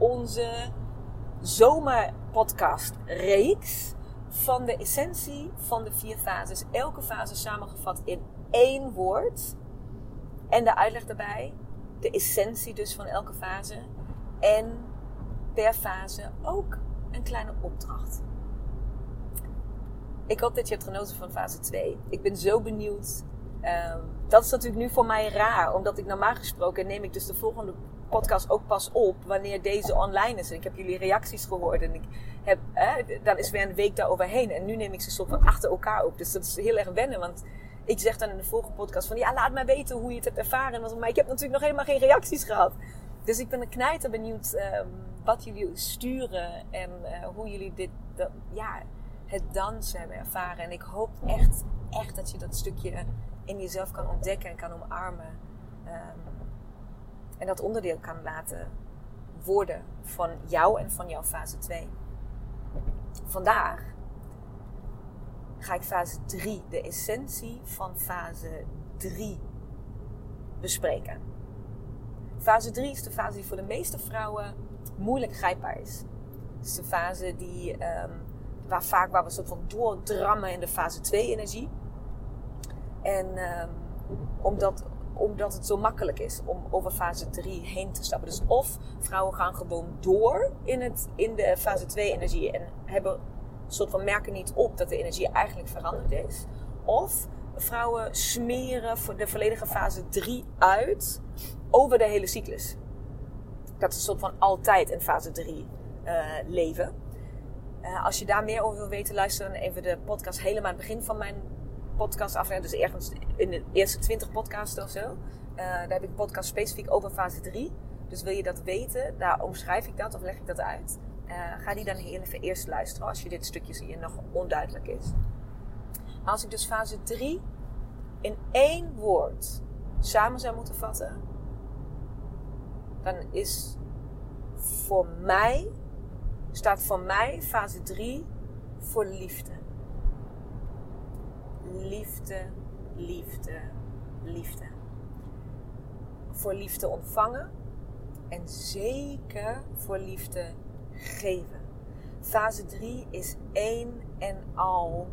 onze zomerpodcast reeks van de essentie van de vier fases. Elke fase samengevat in één woord. En de uitleg daarbij. De essentie dus van elke fase. En per fase ook een kleine opdracht. Ik hoop dat je hebt genoten van fase 2. Ik ben zo benieuwd. Um, dat is natuurlijk nu voor mij raar, omdat ik normaal gesproken neem ik dus de volgende podcast ook pas op wanneer deze online is. En ik heb jullie reacties gehoord en ik heb, dan is weer een week daaroverheen. En nu neem ik ze soort van achter elkaar op. Dus dat is heel erg wennen, want ik zeg dan in de volgende podcast van ja, laat mij weten hoe je het hebt ervaren. Maar ik heb natuurlijk nog helemaal geen reacties gehad. Dus ik ben knijter benieuwd um, wat jullie sturen en uh, hoe jullie dit, ja, het dansen hebben ervaren. En ik hoop echt, echt dat je dat stukje in jezelf kan ontdekken en kan omarmen. Um, en dat onderdeel kan laten worden van jou en van jouw fase 2. Vandaag ga ik fase 3, de essentie van fase 3, bespreken. Fase 3 is de fase die voor de meeste vrouwen moeilijk grijpbaar is. Het is de fase die, um, waar vaak waar we soort van doordrammen in de fase 2 energie. En um, omdat omdat het zo makkelijk is om over fase 3 heen te stappen. Dus of vrouwen gaan gewoon door in, het, in de fase 2 energie en hebben soort van merken niet op dat de energie eigenlijk veranderd is. Of vrouwen smeren voor de volledige fase 3 uit over de hele cyclus. Dat is een soort van altijd in fase 3 uh, eh, leven. Uh, als je daar meer over wil weten, luister dan even de podcast helemaal aan het begin van mijn podcast aflevering. Dus ergens in de eerste 20 podcasts of zo. Uh, daar heb ik een podcast specifiek over fase 3. Dus wil je dat weten, daar omschrijf ik dat of leg ik dat uit. Uh, ga die dan heel even eerst luisteren als je dit stukje zie je nog onduidelijk is. Als ik dus fase 3 in één woord samen zou moeten vatten, dan is voor mij, staat voor mij fase 3 voor liefde liefde, liefde, liefde. Voor liefde ontvangen en zeker voor liefde geven. Fase 3 is één en al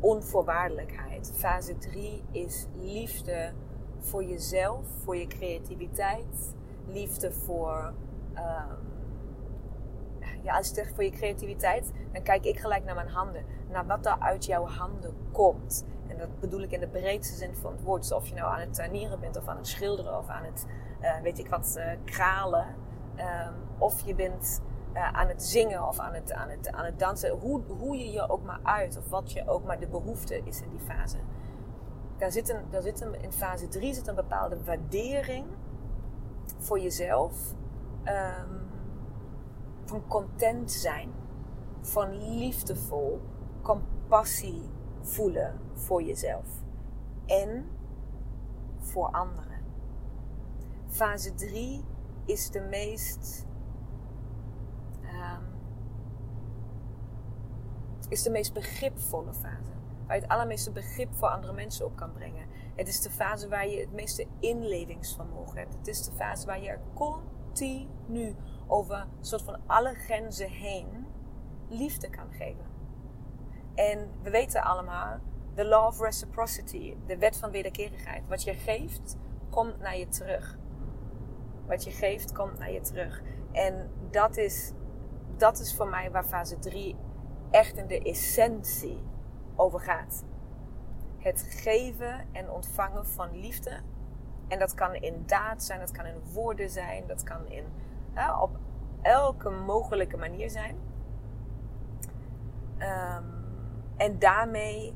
onvoorwaardelijkheid. Fase 3 is liefde voor jezelf, voor je creativiteit, liefde voor. Um, ja, als je zegt voor je creativiteit, dan kijk ik gelijk naar mijn handen. Naar wat er uit jouw handen komt. En dat bedoel ik in de breedste zin van het woord. Dus of je nou aan het tuinieren bent, of aan het schilderen, of aan het, uh, weet ik wat, uh, kralen. Um, of je bent uh, aan het zingen of aan het, aan het, aan het dansen. Hoe, hoe je je ook maar uit, of wat je ook maar de behoefte is in die fase. Daar zit een, daar zit een, in fase 3 zit een bepaalde waardering voor jezelf. Um, van content zijn. Van liefdevol, compassie voelen voor jezelf. En voor anderen. Fase 3 is de meest. Um, is de meest begripvolle fase. Waar je het allermeeste begrip voor andere mensen op kan brengen. Het is de fase waar je het meeste inlevingsvermogen hebt. Het is de fase waar je er continu over een soort van alle grenzen heen liefde kan geven. En we weten allemaal, de law of reciprocity, de wet van wederkerigheid. Wat je geeft, komt naar je terug. Wat je geeft, komt naar je terug. En dat is dat is voor mij waar fase 3 echt in de essentie over gaat. Het geven en ontvangen van liefde. En dat kan in daad zijn, dat kan in woorden zijn, dat kan in, op elke mogelijke manier zijn. Um, en daarmee,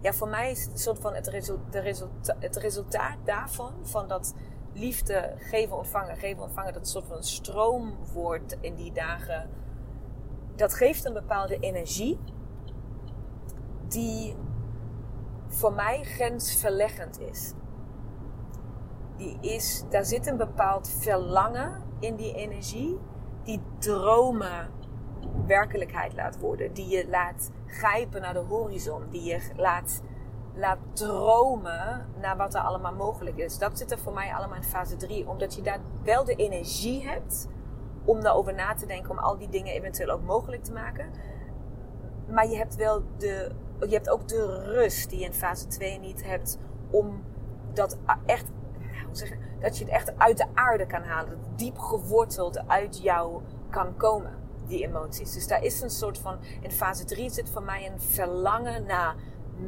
ja, voor mij is het soort van het, de het resultaat daarvan, van dat liefde geven, ontvangen, geven, ontvangen, dat soort van stroom wordt in die dagen. Dat geeft een bepaalde energie die voor mij grensverleggend is. Die is, daar zit een bepaald verlangen in die energie, die dromen werkelijkheid laat worden. Die je laat grijpen naar de horizon. Die je laat, laat dromen naar wat er allemaal mogelijk is. Dat zit er voor mij allemaal in fase 3. Omdat je daar wel de energie hebt om daarover na te denken. Om al die dingen eventueel ook mogelijk te maken. Maar je hebt wel de, je hebt ook de rust die je in fase 2 niet hebt. Om dat echt, dat je het echt uit de aarde kan halen. Dat diep geworteld uit jou kan komen die emoties. Dus daar is een soort van, in fase 3 zit voor mij een verlangen naar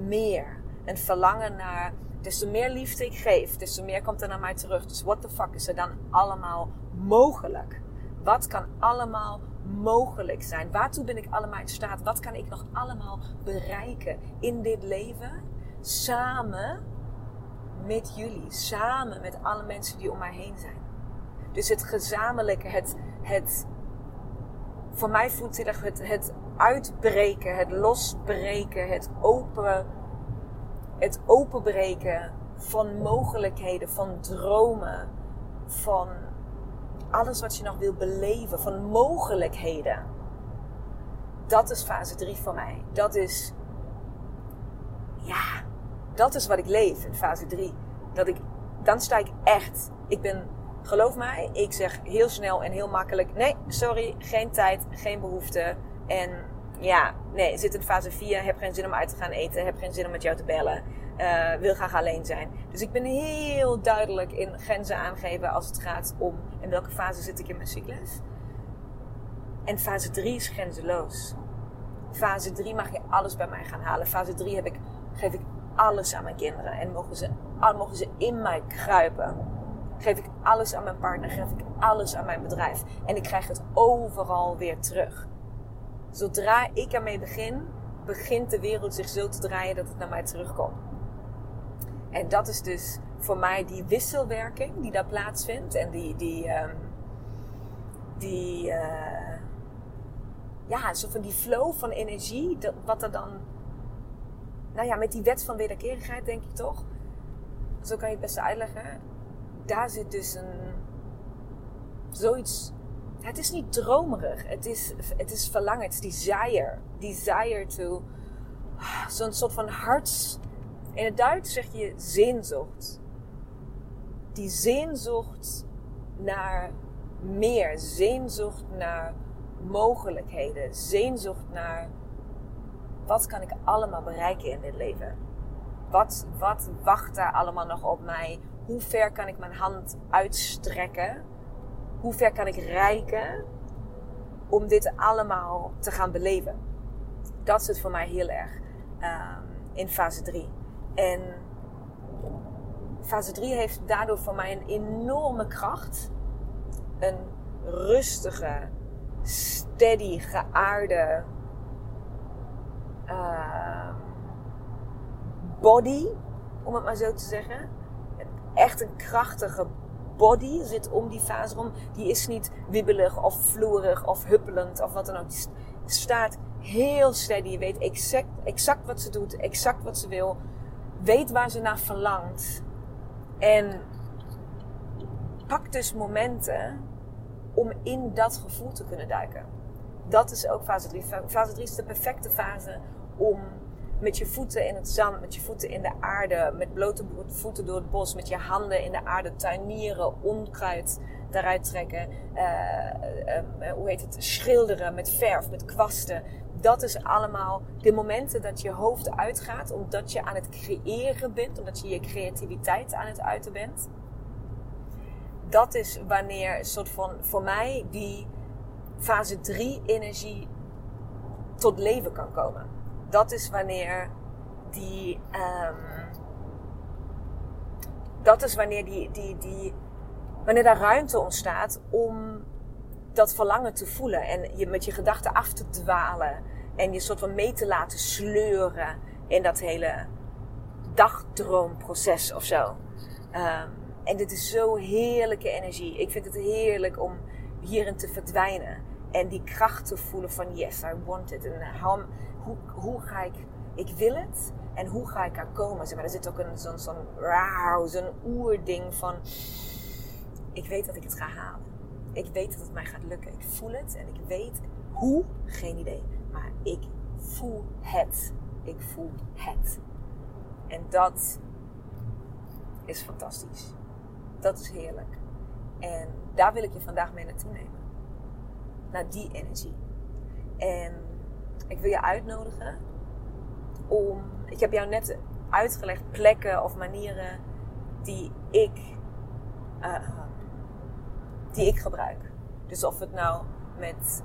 meer. Een verlangen naar, des te meer liefde ik geef, des te meer komt er naar mij terug. Dus what the fuck is er dan allemaal mogelijk? Wat kan allemaal mogelijk zijn? Waartoe ben ik allemaal in staat? Wat kan ik nog allemaal bereiken in dit leven? Samen met jullie, samen met alle mensen die om mij heen zijn. Dus het gezamenlijke, het, het voor mij voelt het, het uitbreken, het losbreken, het open, het openbreken van mogelijkheden, van dromen, van alles wat je nog wil beleven, van mogelijkheden. Dat is fase 3 voor mij. Dat is, ja, dat is wat ik leef in fase 3. Dat ik, dan sta ik echt, ik ben Geloof mij, ik zeg heel snel en heel makkelijk: nee, sorry, geen tijd, geen behoefte. En ja, nee, zit in fase 4, heb geen zin om uit te gaan eten, heb geen zin om met jou te bellen, uh, wil graag alleen zijn. Dus ik ben heel duidelijk in grenzen aangeven als het gaat om in welke fase zit ik in mijn cyclus. En fase 3 is grenzeloos. Fase 3 mag je alles bij mij gaan halen. Fase 3 heb ik, geef ik alles aan mijn kinderen en mogen ze, mogen ze in mij kruipen geef ik alles aan mijn partner, geef ik alles aan mijn bedrijf. En ik krijg het overal weer terug. Zodra ik ermee begin, begint de wereld zich zo te draaien dat het naar mij terugkomt. En dat is dus voor mij die wisselwerking die daar plaatsvindt. En die, die, um, die uh, ja, zo van die flow van energie. Dat, wat er dan, nou ja, met die wet van wederkerigheid denk ik toch. Zo kan je het best uitleggen daar zit dus een. zoiets. Het is niet dromerig. Het is, het is verlangen. Het is desire. Desire to. Zo'n soort van harts. In het Duits zeg je zeenzocht. Die zeenzocht naar meer. Zeenzocht naar mogelijkheden. Zeenzocht naar. Wat kan ik allemaal bereiken in dit leven? Wat, wat wacht daar allemaal nog op mij? Hoe ver kan ik mijn hand uitstrekken? Hoe ver kan ik reiken om dit allemaal te gaan beleven? Dat zit voor mij heel erg um, in fase 3. En fase 3 heeft daardoor voor mij een enorme kracht. Een rustige, steady, geaarde uh, body, om het maar zo te zeggen echt een krachtige body zit om die fase om. Die is niet wibbelig of vloerig of huppelend of wat dan ook. Die staat heel steady. Je weet exact, exact wat ze doet, exact wat ze wil. Weet waar ze naar verlangt. En pak dus momenten om in dat gevoel te kunnen duiken. Dat is ook fase 3. Fase 3 is de perfecte fase om met je voeten in het zand, met je voeten in de aarde, met blote voeten door het bos, met je handen in de aarde tuinieren, onkruid daaruit trekken. Uh, hoe heet het? Schilderen met verf, met kwasten. Dat is allemaal de momenten dat je hoofd uitgaat, omdat je aan het creëren bent, omdat je je creativiteit aan het uiten bent. Dat is wanneer een soort van, voor mij, die fase 3 energie tot leven kan komen. Dat is wanneer die. Um, dat is wanneer die, die, die. Wanneer daar ruimte ontstaat om dat verlangen te voelen. En je met je gedachten af te dwalen. En je soort van mee te laten sleuren in dat hele dagdroomproces of zo. Um, en dit is zo heerlijke energie. Ik vind het heerlijk om hierin te verdwijnen. En die kracht te voelen van yes, I want it. En hoe, hoe ga ik, ik wil het. En hoe ga ik er komen? Zeg maar, er zit ook een zo'n zo'n zo'n oerding van, ik weet dat ik het ga halen. Ik weet dat het mij gaat lukken. Ik voel het en ik weet hoe, geen idee. Maar ik voel het. Ik voel het. En dat is fantastisch. Dat is heerlijk. En daar wil ik je vandaag mee naartoe nemen. Naar die energie. En ik wil je uitnodigen om. Ik heb jou net uitgelegd plekken of manieren die ik, uh, die ik gebruik. Dus of het nou met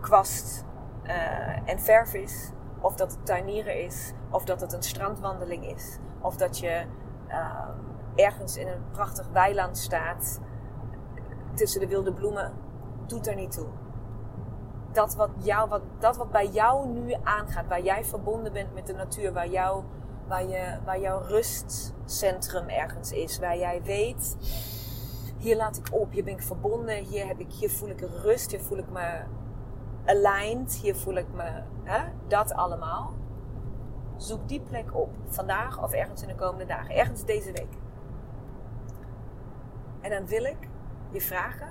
kwast uh, en verf is, of dat het tuinieren is, of dat het een strandwandeling is, of dat je uh, ergens in een prachtig weiland staat tussen de wilde bloemen, doet er niet toe. Dat wat, jou, wat, dat wat bij jou nu aangaat, waar jij verbonden bent met de natuur, waar, jou, waar, je, waar jouw rustcentrum ergens is, waar jij weet, hier laat ik op, hier ben ik verbonden, hier, heb ik, hier voel ik rust, hier voel ik me aligned, hier voel ik me, hè, dat allemaal. Zoek die plek op, vandaag of ergens in de komende dagen, ergens deze week. En dan wil ik je vragen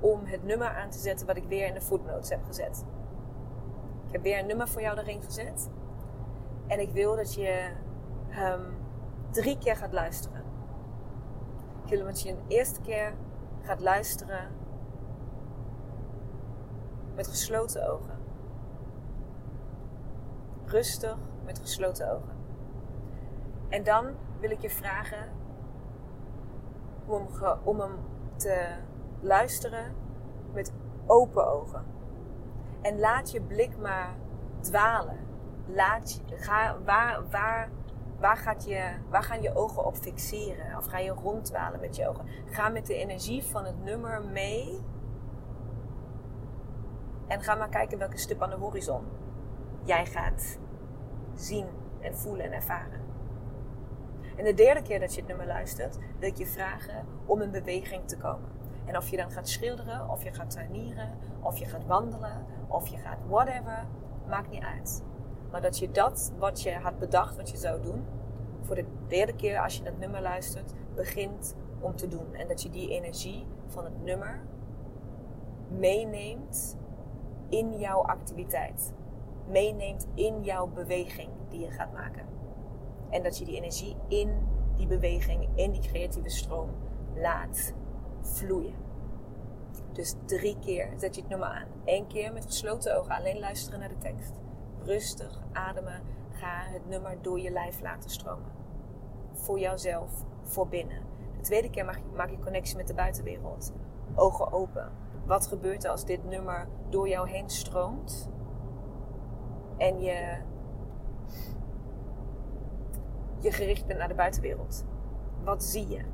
om het nummer aan te zetten wat ik weer in de footnotes heb gezet. Ik heb weer een nummer voor jou erin gezet. En ik wil dat je um, drie keer gaat luisteren. Ik wil dat je een eerste keer gaat luisteren met gesloten ogen. Rustig met gesloten ogen. En dan wil ik je vragen om, om hem te luisteren met open ogen. En laat je blik maar dwalen. Laat ga, waar, waar, waar, gaat je, waar gaan je ogen op fixeren? Of ga je ronddwalen met je ogen? Ga met de energie van het nummer mee. En ga maar kijken welke stip aan de horizon jij gaat zien en voelen en ervaren. En de derde keer dat je het nummer luistert, wil ik je vragen om in beweging te komen. En of je dan gaat schilderen, of je gaat tuinieren, of je gaat wandelen, of je gaat whatever, maakt niet uit. Maar dat je dat wat je had bedacht, wat je zou doen, voor de derde keer als je dat nummer luistert, begint om te doen. En dat je die energie van het nummer meeneemt in jouw activiteit. Meeneemt in jouw beweging die je gaat maken. En dat je die energie in die beweging, in die creatieve stroom laat vloeien. Dus drie keer zet je het nummer aan. Eén keer met gesloten ogen, alleen luisteren naar de tekst. Rustig ademen. Ga het nummer door je lijf laten stromen. Voor jouzelf, voor binnen. De tweede keer maak je connectie met de buitenwereld. Ogen open. Wat gebeurt er als dit nummer door jou heen stroomt? En je je gericht bent naar de buitenwereld. Wat zie je?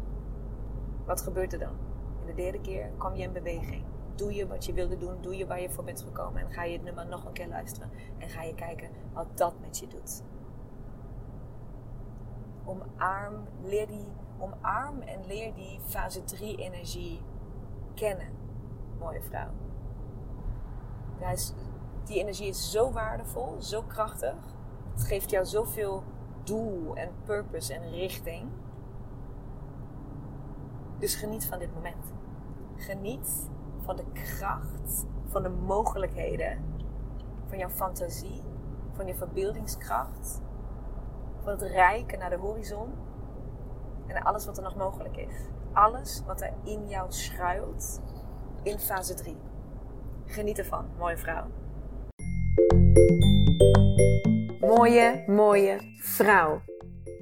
Wat gebeurt er dan? De derde keer kom je in beweging. Doe je wat je wilde doen, doe je waar je voor bent gekomen en ga je het nummer nog een keer luisteren en ga je kijken wat dat met je doet. Omarm, leer die, omarm en leer die fase 3 energie kennen, mooie vrouw. Die energie is zo waardevol, zo krachtig. Het geeft jou zoveel doel en purpose en richting. Dus geniet van dit moment. Geniet van de kracht, van de mogelijkheden, van jouw fantasie, van je verbeeldingskracht, van het rijken naar de horizon en alles wat er nog mogelijk is. Alles wat er in jou schuilt in fase 3. Geniet ervan, mooie vrouw. Mooie, mooie vrouw.